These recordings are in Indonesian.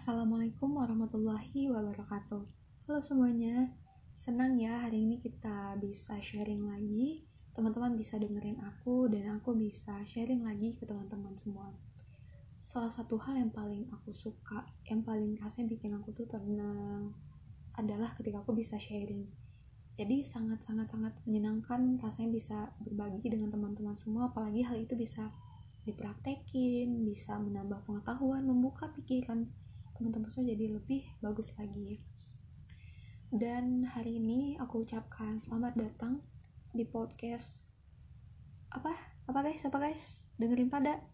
Assalamualaikum warahmatullahi wabarakatuh. Halo semuanya, senang ya hari ini kita bisa sharing lagi. Teman-teman bisa dengerin aku dan aku bisa sharing lagi ke teman-teman semua. Salah satu hal yang paling aku suka, yang paling rasanya bikin aku tuh tenang, adalah ketika aku bisa sharing. Jadi sangat-sangat-sangat menyenangkan rasanya bisa berbagi dengan teman-teman semua, apalagi hal itu bisa dipraktekin, bisa menambah pengetahuan, membuka pikiran, teman-teman semua jadi lebih bagus lagi. Dan hari ini aku ucapkan selamat datang di podcast apa? Apa guys? Apa guys? Dengerin pada.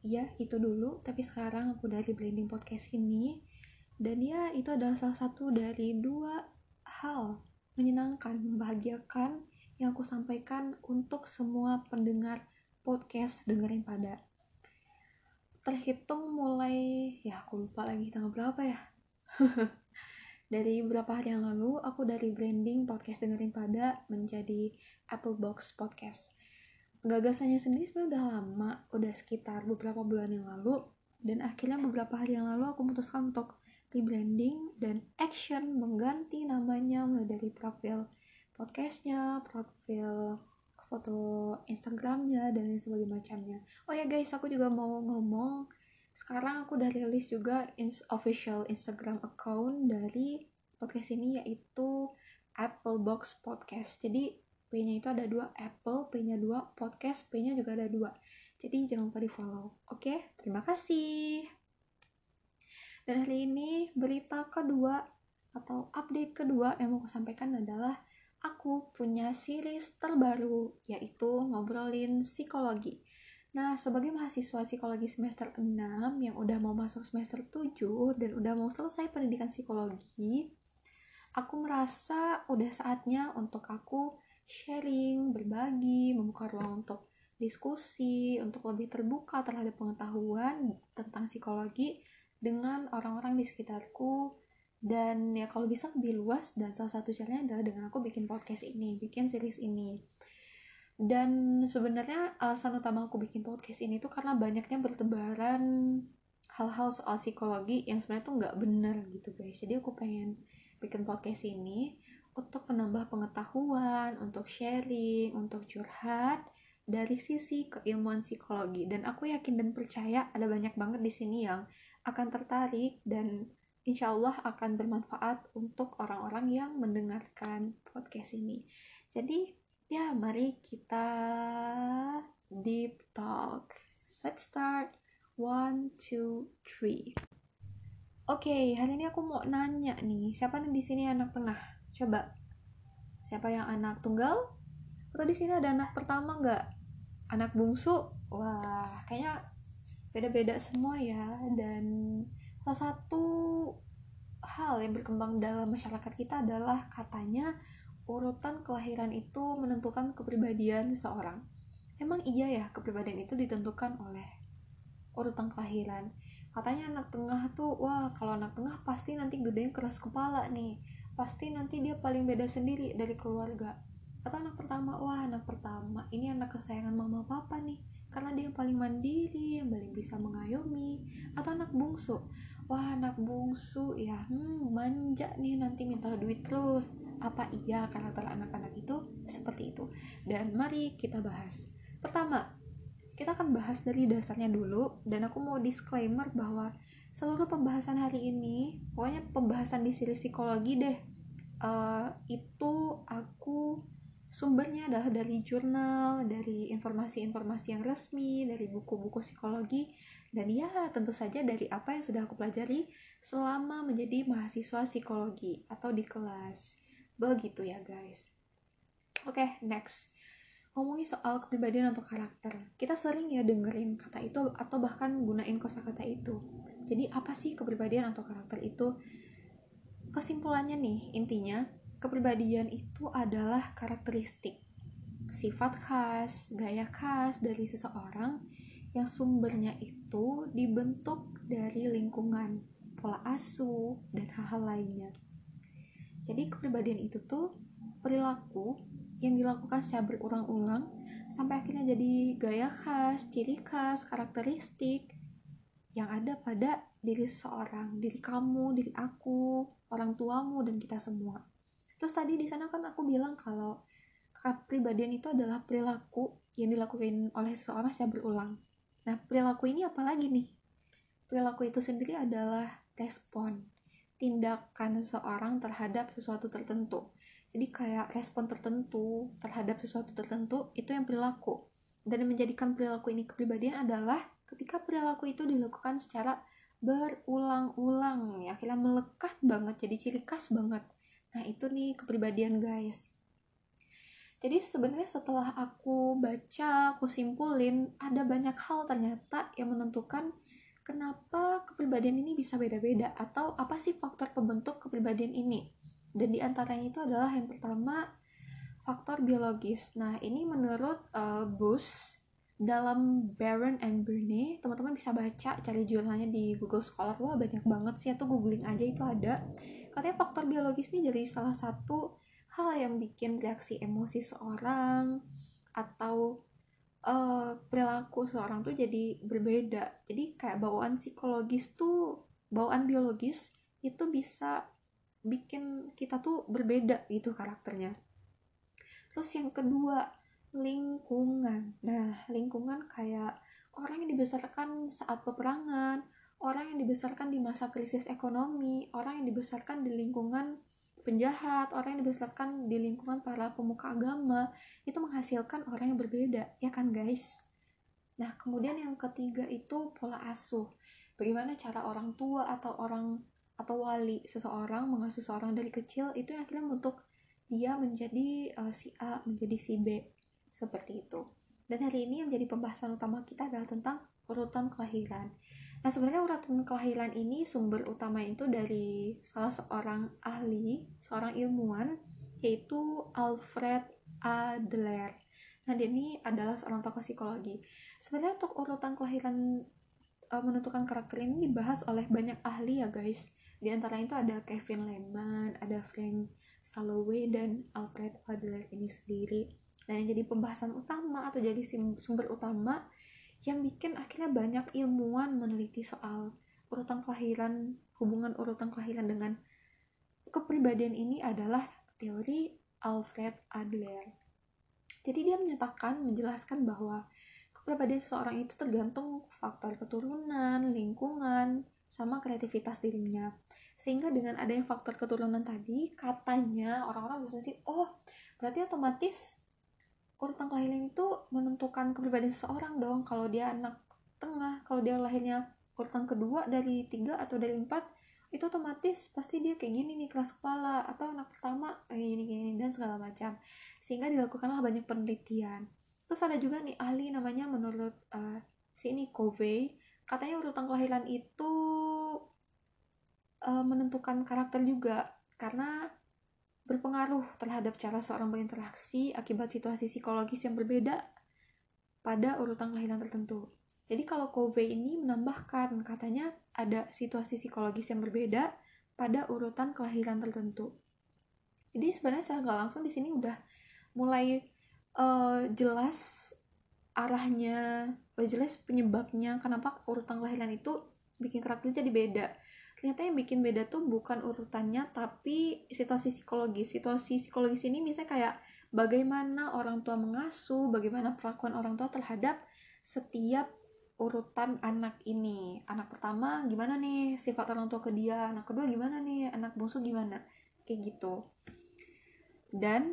Iya itu dulu. Tapi sekarang aku dari branding podcast ini. Dan ya itu adalah salah satu dari dua hal menyenangkan membahagiakan yang aku sampaikan untuk semua pendengar podcast dengerin pada terhitung mulai ya aku lupa lagi tanggal berapa ya. Dari beberapa hari yang lalu aku dari branding podcast dengerin pada menjadi Apple Box Podcast. Gagasannya sendiri sebenarnya udah lama udah sekitar beberapa bulan yang lalu dan akhirnya beberapa hari yang lalu aku memutuskan untuk rebranding dan action mengganti namanya mulai dari profil podcastnya profil foto Instagramnya dan lain sebagainya macamnya. Oh ya guys aku juga mau ngomong. Sekarang aku udah rilis juga official Instagram account dari podcast ini yaitu Apple Box Podcast. Jadi P-nya itu ada dua Apple P-nya dua podcast P-nya juga ada dua. Jadi jangan lupa di follow oke terima kasih. Dan hari ini berita kedua atau update kedua yang mau aku sampaikan adalah aku punya series terbaru yaitu ngobrolin psikologi. Nah, sebagai mahasiswa psikologi semester 6 yang udah mau masuk semester 7 dan udah mau selesai pendidikan psikologi, aku merasa udah saatnya untuk aku sharing, berbagi, membuka ruang untuk diskusi, untuk lebih terbuka terhadap pengetahuan tentang psikologi dengan orang-orang di sekitarku dan ya kalau bisa lebih luas dan salah satu caranya adalah dengan aku bikin podcast ini bikin series ini. Dan sebenarnya alasan utama aku bikin podcast ini tuh karena banyaknya bertebaran hal-hal soal psikologi yang sebenarnya tuh nggak bener gitu guys. Jadi aku pengen bikin podcast ini untuk menambah pengetahuan untuk sharing untuk curhat dari sisi keilmuan psikologi. Dan aku yakin dan percaya ada banyak banget di sini yang akan tertarik dan insya Allah akan bermanfaat untuk orang-orang yang mendengarkan podcast ini. Jadi, ya mari kita deep talk. Let's start. One, two, three. Oke, okay, hari ini aku mau nanya nih, siapa nih di sini anak tengah? Coba, siapa yang anak tunggal? Atau di sini ada anak pertama nggak? Anak bungsu? Wah, kayaknya beda-beda semua ya. Dan salah satu hal yang berkembang dalam masyarakat kita adalah katanya urutan kelahiran itu menentukan kepribadian seseorang. Emang iya ya kepribadian itu ditentukan oleh urutan kelahiran. Katanya anak tengah tuh, wah kalau anak tengah pasti nanti gedenya keras kepala nih. Pasti nanti dia paling beda sendiri dari keluarga. Atau anak pertama, wah anak pertama, ini anak kesayangan mama papa nih. Karena dia yang paling mandiri, yang paling bisa mengayomi. Atau anak bungsu, wah anak bungsu. Ya hmm, manja nih nanti minta duit terus. Apa iya karakter anak-anak itu seperti itu? Dan mari kita bahas. Pertama kita akan bahas dari dasarnya dulu. Dan aku mau disclaimer bahwa seluruh pembahasan hari ini pokoknya pembahasan di siri psikologi deh uh, itu aku sumbernya adalah dari jurnal, dari informasi-informasi yang resmi, dari buku-buku psikologi, dan ya tentu saja dari apa yang sudah aku pelajari selama menjadi mahasiswa psikologi atau di kelas. Begitu ya guys. Oke, okay, next. Ngomongin soal kepribadian atau karakter. Kita sering ya dengerin kata itu atau bahkan gunain kosakata itu. Jadi apa sih kepribadian atau karakter itu? Kesimpulannya nih, intinya kepribadian itu adalah karakteristik, sifat khas, gaya khas dari seseorang yang sumbernya itu dibentuk dari lingkungan, pola asuh, dan hal-hal lainnya. Jadi kepribadian itu tuh perilaku yang dilakukan secara berulang-ulang sampai akhirnya jadi gaya khas, ciri khas, karakteristik yang ada pada diri seseorang, diri kamu, diri aku, orang tuamu dan kita semua. Terus tadi di sana kan aku bilang kalau kepribadian itu adalah perilaku yang dilakukan oleh seseorang secara berulang. Nah, perilaku ini apa lagi nih? Perilaku itu sendiri adalah respon, tindakan seseorang terhadap sesuatu tertentu. Jadi kayak respon tertentu terhadap sesuatu tertentu itu yang perilaku. Dan yang menjadikan perilaku ini kepribadian adalah ketika perilaku itu dilakukan secara berulang-ulang ya akhirnya melekat banget jadi ciri khas banget nah itu nih kepribadian guys jadi sebenarnya setelah aku baca aku simpulin ada banyak hal ternyata yang menentukan kenapa kepribadian ini bisa beda-beda atau apa sih faktor pembentuk kepribadian ini. Dan di antaranya itu adalah yang pertama faktor biologis. Nah ini menurut uh, Bush dalam Baron and Bernie teman-teman bisa baca cari jurnalnya di Google Scholar. Wah banyak banget sih atau googling aja itu ada. Katanya faktor biologis ini jadi salah satu hal yang bikin reaksi emosi seorang atau uh, perilaku seorang tuh jadi berbeda jadi kayak bawaan psikologis tuh bawaan biologis itu bisa bikin kita tuh berbeda gitu karakternya terus yang kedua lingkungan. Nah, lingkungan kayak orang yang dibesarkan saat peperangan, orang yang dibesarkan di masa krisis ekonomi, orang yang dibesarkan di lingkungan penjahat, orang yang dibesarkan di lingkungan para pemuka agama, itu menghasilkan orang yang berbeda, ya kan guys? Nah, kemudian yang ketiga itu pola asuh. Bagaimana cara orang tua atau orang atau wali seseorang mengasuh seseorang dari kecil itu yang akhirnya membentuk dia menjadi uh, si A, menjadi si B seperti itu. Dan hari ini yang menjadi pembahasan utama kita adalah tentang urutan kelahiran. Nah, sebenarnya urutan kelahiran ini sumber utama itu dari salah seorang ahli, seorang ilmuwan, yaitu Alfred Adler. Nah, dia ini adalah seorang tokoh psikologi. Sebenarnya untuk urutan kelahiran uh, menentukan karakter ini dibahas oleh banyak ahli ya, guys. Di antara itu ada Kevin Lehman, ada Frank Salloway, dan Alfred Adler ini sendiri dan yang jadi pembahasan utama atau jadi sumber utama yang bikin akhirnya banyak ilmuwan meneliti soal urutan kelahiran hubungan urutan kelahiran dengan kepribadian ini adalah teori Alfred Adler. Jadi dia menyatakan menjelaskan bahwa kepribadian seseorang itu tergantung faktor keturunan lingkungan sama kreativitas dirinya. Sehingga dengan adanya faktor keturunan tadi katanya orang-orang sih oh berarti otomatis urutan kelahiran itu menentukan kepribadian seseorang dong. Kalau dia anak tengah kalau dia lahirnya urutan kedua dari tiga atau dari empat itu otomatis pasti dia kayak gini nih kelas kepala atau anak pertama kayak gini gini dan segala macam. Sehingga dilakukanlah banyak penelitian. Terus ada juga nih ahli namanya menurut uh, si ini Covey. Katanya urutan kelahiran itu uh, menentukan karakter juga. Karena berpengaruh terhadap cara seorang berinteraksi akibat situasi psikologis yang berbeda pada urutan kelahiran tertentu. Jadi kalau Covey ini menambahkan katanya ada situasi psikologis yang berbeda pada urutan kelahiran tertentu. Jadi sebenarnya secara nggak langsung di sini udah mulai uh, jelas arahnya, udah jelas penyebabnya kenapa urutan kelahiran itu bikin karakter jadi beda ternyata yang bikin beda tuh bukan urutannya tapi situasi psikologis situasi psikologis ini misalnya kayak bagaimana orang tua mengasuh bagaimana perlakuan orang tua terhadap setiap urutan anak ini. Anak pertama gimana nih? Sifat orang tua ke dia. Anak kedua gimana nih? Anak bungsu gimana? Kayak gitu. Dan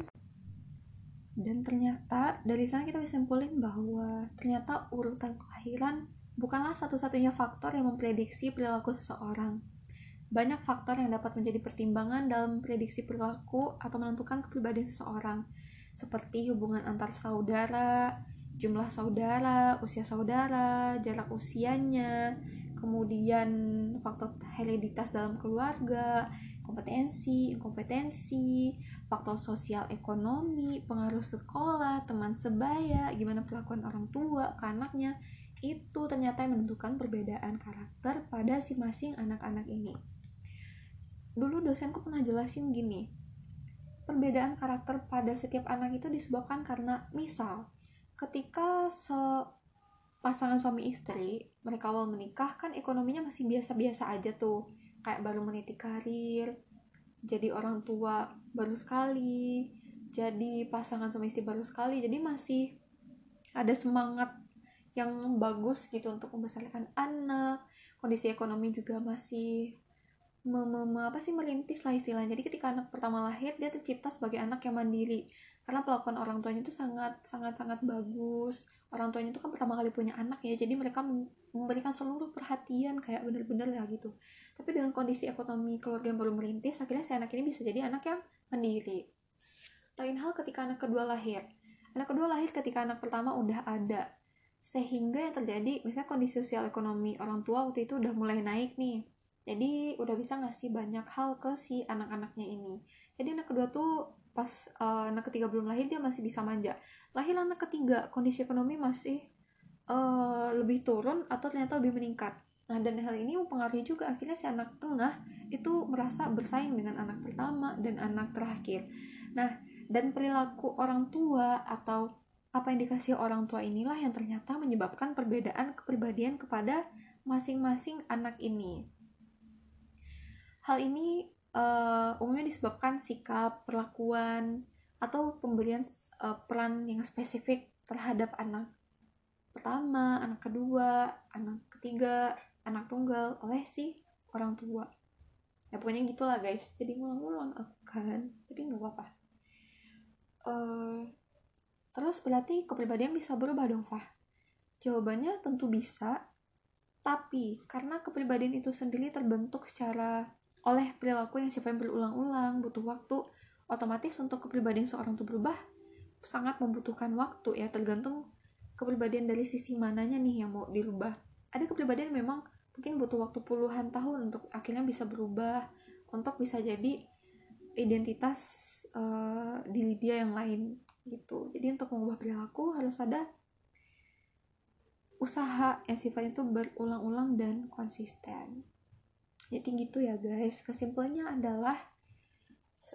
dan ternyata dari sana kita bisa simpulin bahwa ternyata urutan kelahiran bukanlah satu-satunya faktor yang memprediksi perilaku seseorang banyak faktor yang dapat menjadi pertimbangan dalam prediksi perilaku atau menentukan kepribadian seseorang, seperti hubungan antar saudara, jumlah saudara, usia saudara, jarak usianya, kemudian faktor hereditas dalam keluarga, kompetensi, inkompetensi, faktor sosial ekonomi, pengaruh sekolah, teman sebaya, gimana perlakuan orang tua ke anaknya, itu ternyata menentukan perbedaan karakter pada si masing anak-anak ini dulu dosenku pernah jelasin gini perbedaan karakter pada setiap anak itu disebabkan karena misal ketika se pasangan suami istri mereka awal menikah kan ekonominya masih biasa-biasa aja tuh. Kayak baru meniti karir jadi orang tua baru sekali jadi pasangan suami istri baru sekali jadi masih ada semangat yang bagus gitu untuk membesarkan anak kondisi ekonomi juga masih mem apa sih merintis lah istilahnya. Jadi ketika anak pertama lahir dia tercipta sebagai anak yang mandiri. Karena pelakuan orang tuanya itu sangat sangat sangat bagus. Orang tuanya itu kan pertama kali punya anak ya jadi mereka memberikan seluruh perhatian kayak bener-bener ya gitu. Tapi dengan kondisi ekonomi keluarga yang baru merintis akhirnya si anak ini bisa jadi anak yang mandiri. Lain hal ketika anak kedua lahir. Anak kedua lahir ketika anak pertama udah ada. Sehingga yang terjadi misalnya kondisi sosial ekonomi orang tua waktu itu udah mulai naik nih jadi udah bisa ngasih banyak hal ke si anak-anaknya ini? Jadi anak kedua tuh pas uh, anak ketiga belum lahir dia masih bisa manja. Lahir anak ketiga kondisi ekonomi masih uh, lebih turun atau ternyata lebih meningkat. Nah dan hal ini mempengaruhi juga akhirnya si anak tengah itu merasa bersaing dengan anak pertama dan anak terakhir. Nah dan perilaku orang tua atau apa yang dikasih orang tua inilah yang ternyata menyebabkan perbedaan kepribadian kepada masing-masing anak ini hal ini uh, umumnya disebabkan sikap, perlakuan, atau pemberian uh, peran yang spesifik terhadap anak pertama, anak kedua, anak ketiga, anak tunggal oleh si orang tua. Ya pokoknya gitulah guys. Jadi ngulang-ngulang aku kan, tapi nggak apa-apa. Uh, terus berarti kepribadian bisa berubah dong, Fah? Jawabannya tentu bisa, tapi karena kepribadian itu sendiri terbentuk secara oleh perilaku yang sifatnya berulang-ulang, butuh waktu, otomatis untuk kepribadian seorang itu berubah sangat membutuhkan waktu ya, tergantung kepribadian dari sisi mananya nih yang mau dirubah. Ada kepribadian memang mungkin butuh waktu puluhan tahun untuk akhirnya bisa berubah, untuk bisa jadi identitas uh, diri dia yang lain gitu. Jadi untuk mengubah perilaku harus ada usaha yang sifatnya itu berulang-ulang dan konsisten jadi gitu ya guys. Kesimpulannya adalah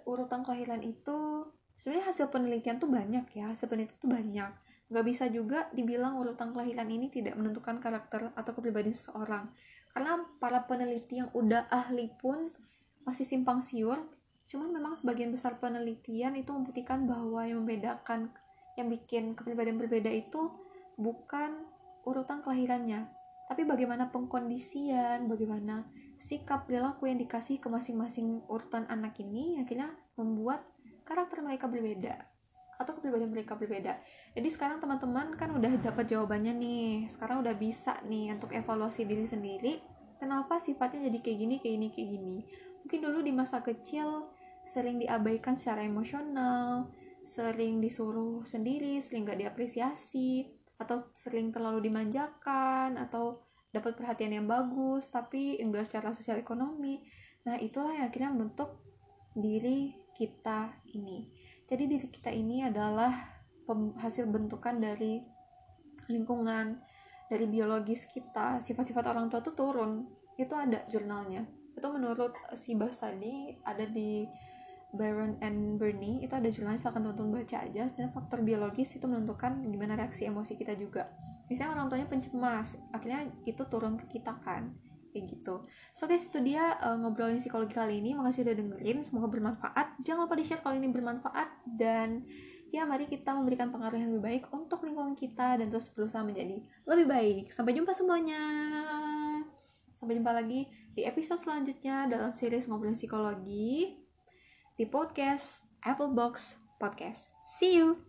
urutan kelahiran itu sebenarnya hasil penelitian tuh banyak ya. Hasil penelitian tuh banyak. Nggak bisa juga dibilang urutan kelahiran ini tidak menentukan karakter atau kepribadian seseorang. Karena para peneliti yang udah ahli pun masih simpang siur. Cuman memang sebagian besar penelitian itu membuktikan bahwa yang membedakan yang bikin kepribadian berbeda itu bukan urutan kelahirannya. Tapi bagaimana pengkondisian, bagaimana sikap perilaku yang dikasih ke masing-masing urutan anak ini akhirnya membuat karakter mereka berbeda atau kepribadian mereka berbeda. Jadi sekarang teman-teman kan udah dapat jawabannya nih. Sekarang udah bisa nih untuk evaluasi diri sendiri. Kenapa sifatnya jadi kayak gini, kayak gini, kayak gini. Mungkin dulu di masa kecil sering diabaikan secara emosional, sering disuruh sendiri, sering gak diapresiasi, atau sering terlalu dimanjakan atau dapat perhatian yang bagus tapi enggak secara sosial ekonomi. Nah itulah yang akhirnya membentuk diri kita ini. Jadi diri kita ini adalah hasil bentukan dari lingkungan dari biologis kita. Sifat-sifat orang tua tuh turun. Itu ada jurnalnya. Itu menurut si Bas tadi ada di Baron and Bernie itu ada jurnalnya silahkan teman-teman baca aja. Sebenarnya faktor biologis itu menentukan gimana reaksi emosi kita juga. Misalnya orang tuanya pencemas akhirnya itu turun ke kita kan kayak gitu. So guys itu dia uh, ngobrolin psikologi kali ini. Makasih udah dengerin semoga bermanfaat. Jangan lupa di share kalau ini bermanfaat. Dan ya mari kita memberikan pengaruh yang lebih baik untuk lingkungan kita dan terus berusaha menjadi lebih baik. Sampai jumpa semuanya. Sampai jumpa lagi di episode selanjutnya dalam series ngobrolin psikologi di podcast Apple Box Podcast. See you!